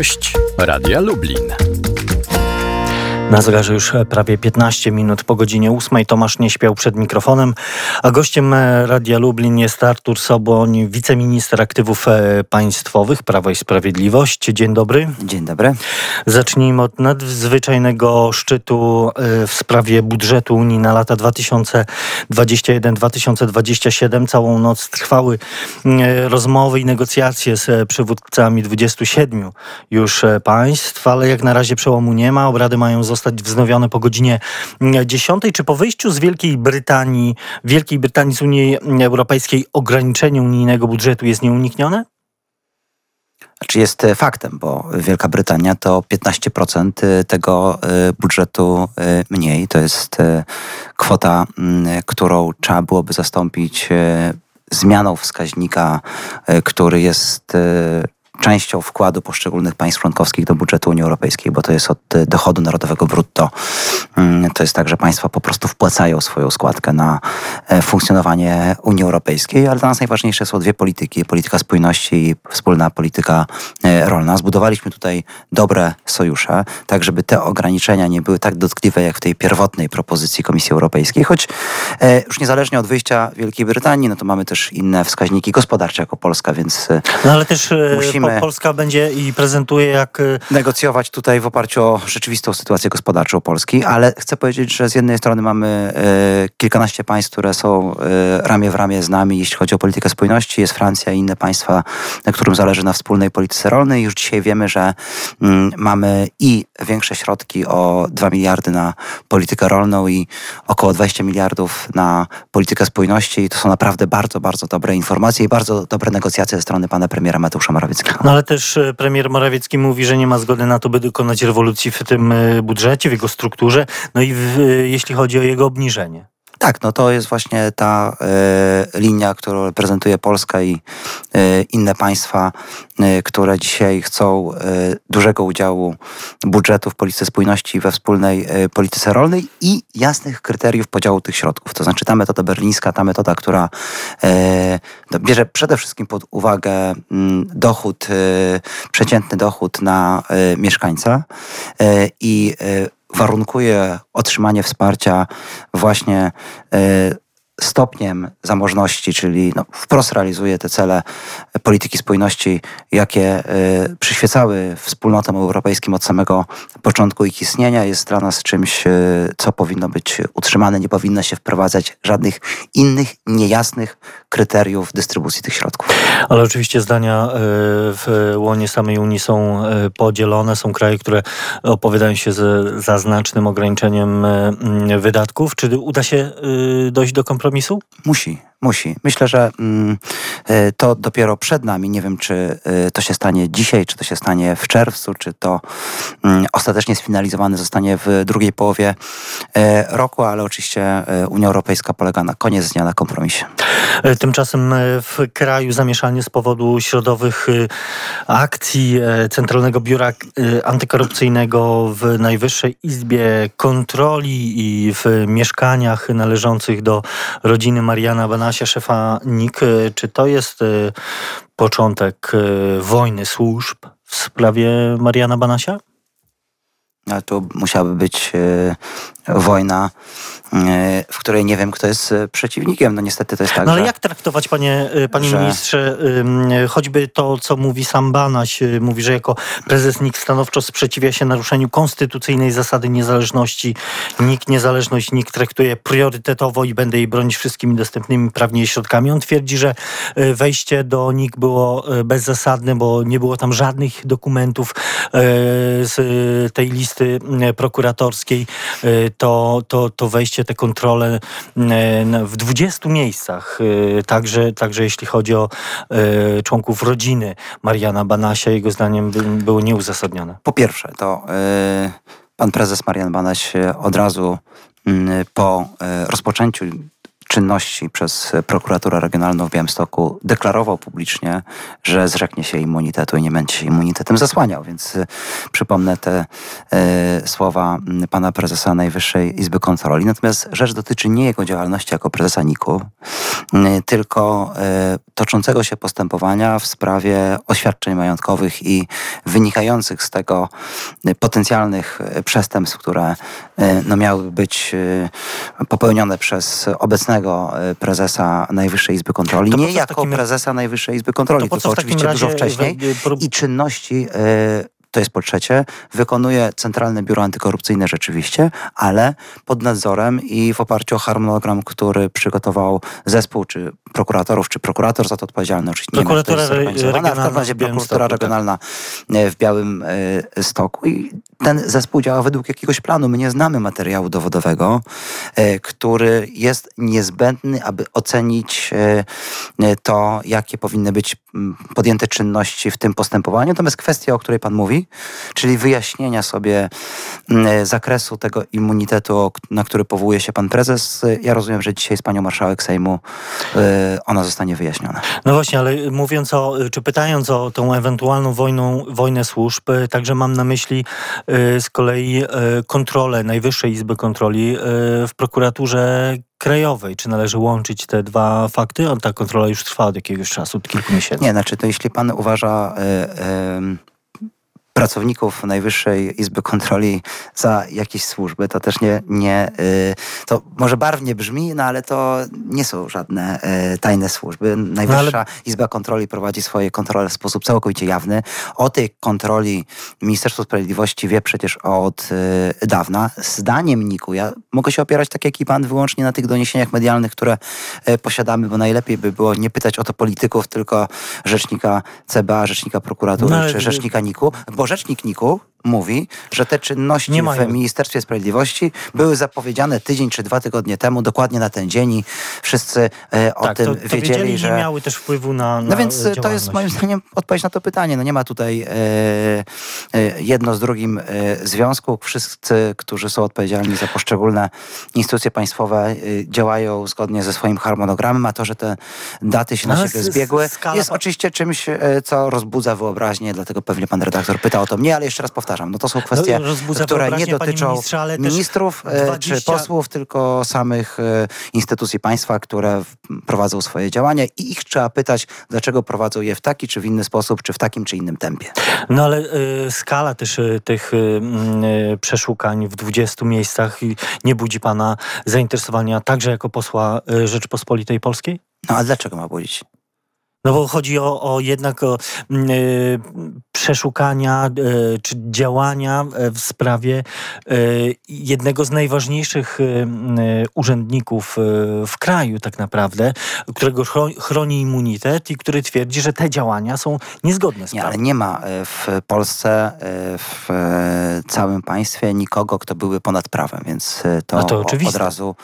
Gość Radia Lublin. Na zegarze już prawie 15 minut po godzinie 8. Tomasz nie śpiał przed mikrofonem, a gościem Radia Lublin jest Artur Soboń, wiceminister aktywów e, państwowych Prawo i Sprawiedliwość. Dzień dobry. Dzień dobry. Zacznijmy od nadzwyczajnego szczytu e, w sprawie budżetu Unii na lata 2021-2027. Całą noc trwały e, rozmowy i negocjacje z przywódcami 27 już państw, ale jak na razie przełomu nie ma. Obrady mają zostać zostać wznowione po godzinie 10. Czy po wyjściu z Wielkiej Brytanii, Wielkiej Brytanii z Unii Europejskiej ograniczenie unijnego budżetu jest nieuniknione? Czy jest e, faktem, bo Wielka Brytania to 15% e, tego e, budżetu mniej. To jest kwota, którą trzeba byłoby zastąpić zmianą wskaźnika, który jest częścią wkładu poszczególnych państw członkowskich do budżetu Unii Europejskiej, bo to jest od e, dochodu narodowego brutto. Mm, to jest tak, że państwa po prostu wpłacają swoją składkę na e, funkcjonowanie Unii Europejskiej, ale dla nas najważniejsze są dwie polityki. Polityka spójności i wspólna polityka e, rolna. Zbudowaliśmy tutaj dobre sojusze, tak żeby te ograniczenia nie były tak dotkliwe jak w tej pierwotnej propozycji Komisji Europejskiej, choć już niezależnie od wyjścia Wielkiej Brytanii, no to mamy też inne wskaźniki gospodarcze jako Polska, więc no ale też musimy Polska będzie i prezentuje jak... Y, Negocjować tutaj w oparciu o rzeczywistą sytuację gospodarczą Polski, ale chcę powiedzieć, że z jednej strony mamy y, kilkanaście państw, które są y, ramię w ramię z nami, jeśli chodzi o politykę spójności. Jest Francja i inne państwa, na którym zależy na wspólnej polityce rolnej. Już dzisiaj wiemy, że y, mamy i większe środki o 2 miliardy na politykę rolną i około 20 miliardów na politykę spójności. I to są naprawdę bardzo, bardzo dobre informacje i bardzo dobre negocjacje ze strony pana premiera Mateusza Morawieckiego. No ale też e, premier Morawiecki mówi, że nie ma zgody na to, by dokonać rewolucji w tym e, budżecie, w jego strukturze, no i w, e, jeśli chodzi o jego obniżenie. Tak, no to jest właśnie ta y, linia, którą reprezentuje Polska i y, inne państwa, y, które dzisiaj chcą dużego udziału budżetu w polityce spójności we wspólnej polityce rolnej i jasnych kryteriów podziału tych środków. To znaczy ta metoda berlińska, ta metoda, która bierze przede wszystkim pod uwagę mm, dochód, przeciętny dochód na mieszkańca i warunkuje otrzymanie wsparcia właśnie e, stopniem zamożności, czyli no, wprost realizuje te cele polityki spójności, jakie y, przyświecały wspólnotom europejskim od samego początku ich istnienia, jest dla nas czymś, y, co powinno być utrzymane. Nie powinno się wprowadzać żadnych innych, niejasnych kryteriów dystrybucji tych środków. Ale oczywiście zdania y, w łonie samej Unii są podzielone. Są kraje, które opowiadają się za znacznym ograniczeniem wydatków. Czy uda się dojść do kompromisu? Kompromisu? Musi, musi. Myślę, że mm, e, to dopiero przed nami. Nie wiem, czy e, to się stanie dzisiaj, czy to się stanie w czerwcu, czy to mm, ostatecznie sfinalizowane zostanie w drugiej połowie e, roku, ale oczywiście Unia Europejska polega na koniec dnia na kompromisie. Tymczasem w kraju zamieszanie z powodu środowych akcji Centralnego Biura Antykorupcyjnego w Najwyższej Izbie Kontroli i w mieszkaniach należących do rodziny Mariana Banasia, szefa NIK. Czy to jest y, początek y, wojny służb w sprawie Mariana Banasia? Ale tu musiałaby być y, wojna E, w której nie wiem, kto jest e, przeciwnikiem. No niestety to jest tak, No ale że, jak traktować, panie, e, panie że... ministrze, choćby to, co mówi sam Banaś, mówi, że jako prezes NIK stanowczo sprzeciwia się naruszeniu konstytucyjnej zasady niezależności. NIK niezależność NIK traktuje priorytetowo i będę jej bronić wszystkimi dostępnymi prawnie środkami. On twierdzi, że wejście do NIK było bezzasadne, bo nie było tam żadnych dokumentów z tej listy prokuratorskiej. To, to, to wejście te kontrole e, w 20 miejscach, e, także, także jeśli chodzi o e, członków rodziny Mariana Banasia, jego zdaniem były nieuzasadnione. Po pierwsze, to pan prezes Marian Banaś od razu po rozpoczęciu czynności przez prokuraturę regionalną w Białymstoku deklarował publicznie, że zrzeknie się immunitetu i nie będzie się immunitetem zasłaniał. Więc y, przypomnę te y, słowa pana prezesa Najwyższej Izby Kontroli. Natomiast rzecz dotyczy nie jego działalności jako prezesa NIK-u, y, tylko toczącego się postępowania w sprawie oświadczeń majątkowych i wynikających z tego potencjalnych przestępstw, które no, miały być popełnione przez obecnego prezesa Najwyższej Izby Kontroli. nie jako takim... prezesa Najwyższej Izby Kontroli, to tylko oczywiście dużo wcześniej. I czynności to jest po trzecie, wykonuje Centralne Biuro Antykorupcyjne rzeczywiście, ale pod nadzorem i w oparciu o harmonogram, który przygotował zespół, czy prokuratorów, czy prokurator za to odpowiedzialny. Oczywiście nie regionalna, w każdym razie prokuratura tak. regionalna e, w Białym e, Stoku i ten zespół działa według jakiegoś planu. My nie znamy materiału dowodowego, e, który jest niezbędny, aby ocenić to, jakie powinny być podjęte czynności w tym postępowaniu. Natomiast kwestia, o której Pan mówi, czyli wyjaśnienia sobie zakresu tego immunitetu, na który powołuje się Pan Prezes, ja rozumiem, że dzisiaj z Panią Marszałek Sejmu ona zostanie wyjaśniona. No właśnie, ale mówiąc o, czy pytając o tą ewentualną wojną, wojnę służb, także mam na myśli y, z kolei y, kontrolę Najwyższej Izby Kontroli y, w prokuraturze krajowej. Czy należy łączyć te dwa fakty? Ta kontrola już trwa od jakiegoś czasu, od kilku miesięcy. Nie, znaczy to jeśli pan uważa pracowników Najwyższej Izby Kontroli za jakieś służby. To też nie, nie y, to może barwnie brzmi, no ale to nie są żadne y, tajne służby. Najwyższa no ale... Izba Kontroli prowadzi swoje kontrole w sposób całkowicie jawny. O tej kontroli Ministerstwo Sprawiedliwości wie przecież od y, dawna. Zdaniem NIK-u, ja mogę się opierać tak jak i pan wyłącznie na tych doniesieniach medialnych, które posiadamy, bo najlepiej by było nie pytać o to polityków, tylko rzecznika CBA, rzecznika prokuratury no, czy rzecznika NIK-u, bo rzecznik NIK-u mówi, że te czynności w Ministerstwie Sprawiedliwości były zapowiedziane tydzień czy dwa tygodnie temu, dokładnie na ten dzień i wszyscy e, o tak, tym to, to wiedzieli, wiedzieli, że... nie miały też wpływu na, na No więc e, to jest moim zdaniem odpowiedź na to pytanie. No nie ma tutaj e, e, jedno z drugim e, związku. Wszyscy, którzy są odpowiedzialni za poszczególne instytucje państwowe e, działają zgodnie ze swoim harmonogramem, a to, że te daty się no, na siebie zbiegły jest oczywiście czymś, co rozbudza wyobraźnię, dlatego pewnie pan redaktor pyta o to mnie, ale jeszcze raz powtarzam, powtarzam, no to są kwestie, no, które nie dotyczą ministrów 20... E, czy posłów, tylko samych e, instytucji państwa, które prowadzą swoje działania i ich trzeba pytać, dlaczego prowadzą je w taki czy w inny sposób, czy w takim czy innym tempie. No ale y, skala też y, tych y, przeszukań w 20 miejscach nie budzi pana zainteresowania także jako posła Rzeczypospolitej Polskiej? No a dlaczego ma budzić? No bo chodzi o, o jednak o y, przeszukania y, czy działania e, w sprawie y, jednego z najważniejszych urzędników w kraju tak naprawdę, którego chroni immunitet i który twierdzi, że te działania są niezgodne z prawem. Nie, ale nie ma w Polsce, w całym państwie nikogo, kto byłby ponad prawem, więc to, no to od razu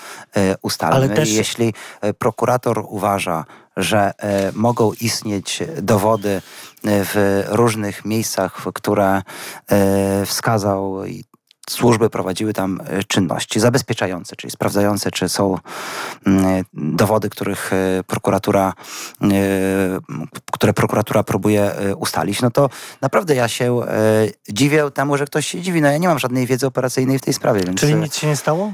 ustalmy. Ale też... Jeśli prokurator uważa, że e, mogą istnieć dowody e, w różnych miejscach, które e, wskazał służby prowadziły tam czynności zabezpieczające, czyli sprawdzające, czy są mm, dowody, których prokuratura, które prokuratura próbuje ustalić, no to naprawdę ja się dziwię temu, że ktoś się dziwi. No ja nie mam żadnej wiedzy operacyjnej w tej sprawie. Więc, czyli nic się nie stało?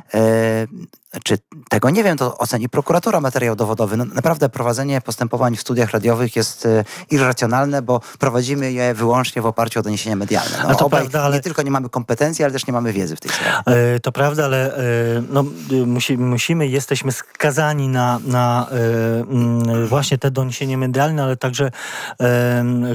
Czy tego nie wiem, to oceni prokuratura materiał dowodowy. No, naprawdę prowadzenie postępowań w studiach radiowych jest irracjonalne, bo prowadzimy je wyłącznie w oparciu o doniesienia medialne. No, to prawda, ale... Nie tylko nie mamy kompetencji, ale też nie mamy wiedzę w tej sprawie. E, to prawda, ale e, no, musi, musimy, jesteśmy skazani na, na e, mm, właśnie te doniesienie medialne, ale także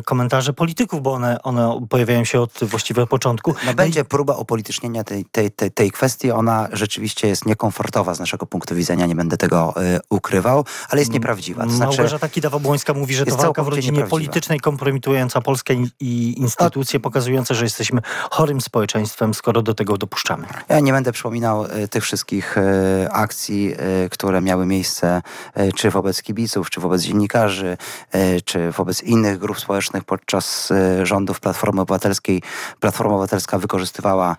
komentarze polityków, bo one, one pojawiają się od właściwie początku. No, będzie próba upolitycznienia tej, tej, tej, tej kwestii. Ona rzeczywiście jest niekomfortowa z naszego punktu widzenia, nie będę tego ukrywał, ale jest nieprawdziwa. To znaczy, Małgorzata Kidawa-Błońska mówi, że to walka w rodzinie politycznej kompromitująca Polskę i, instytucje, pokazujące, że jesteśmy chorym społeczeństwem, skoro do tego dopuszczamy. Ja nie będę przypominał e, tych wszystkich e, akcji, e, które miały miejsce czy wobec kibiców, czy wobec dziennikarzy, czy wobec innych grup społecznych podczas rządów Platformy Obywatelskiej. Platforma Obywatelska wykorzystywała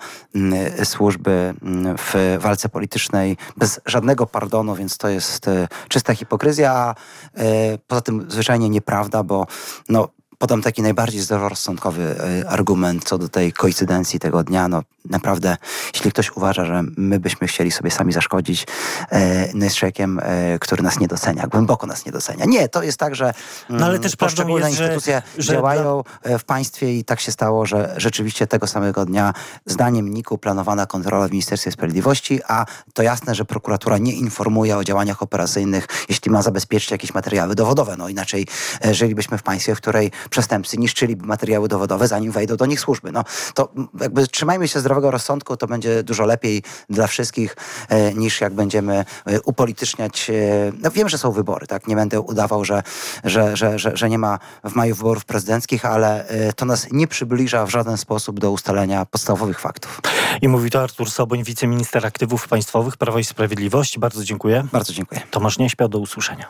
służby w walce politycznej bez żadnego pardonu, więc to jest e, czysta hipokryzja, a e, poza tym zwyczajnie nieprawda, bo no, podam taki najbardziej zdroworozsądkowy e, argument co do tej koincydencji tego dnia. No naprawdę, jeśli ktoś uważa, że my byśmy chcieli sobie sami zaszkodzić, e, no jest człowiekiem, e, który nas nie docenia, głęboko nas nie docenia. Nie, to jest tak, że No, ale mm, też poszczególne jest, instytucje że działają w państwie i tak się stało, że rzeczywiście tego samego dnia zdaniem NIK-u planowana kontrola w Ministerstwie Sprawiedliwości, a to jasne, że prokuratura nie informuje o działaniach operacyjnych, jeśli ma zabezpieczyć jakieś materiały dowodowe. No inaczej żylibyśmy w państwie, w której przestępcy niszczyliby materiały dowodowe, zanim wejdą do nich służby. No to jakby trzymajmy się zdrowego rozsądku, to będzie dużo lepiej dla wszystkich, e, niż jak będziemy e, upolityczniać. E, no wiem, że są wybory, tak? Nie będę udawał, że, że, że, że, że nie ma w maju wyborów prezydenckich, ale to nas nie przybliża w żaden sposób do ustalenia podstawowych faktów. I mówi to Artur Soboń, wiceminister aktywów państwowych Prawa i Sprawiedliwości. Bardzo dziękuję. Bardzo dziękuję. Tomasz Nieśpiał, do usłyszenia.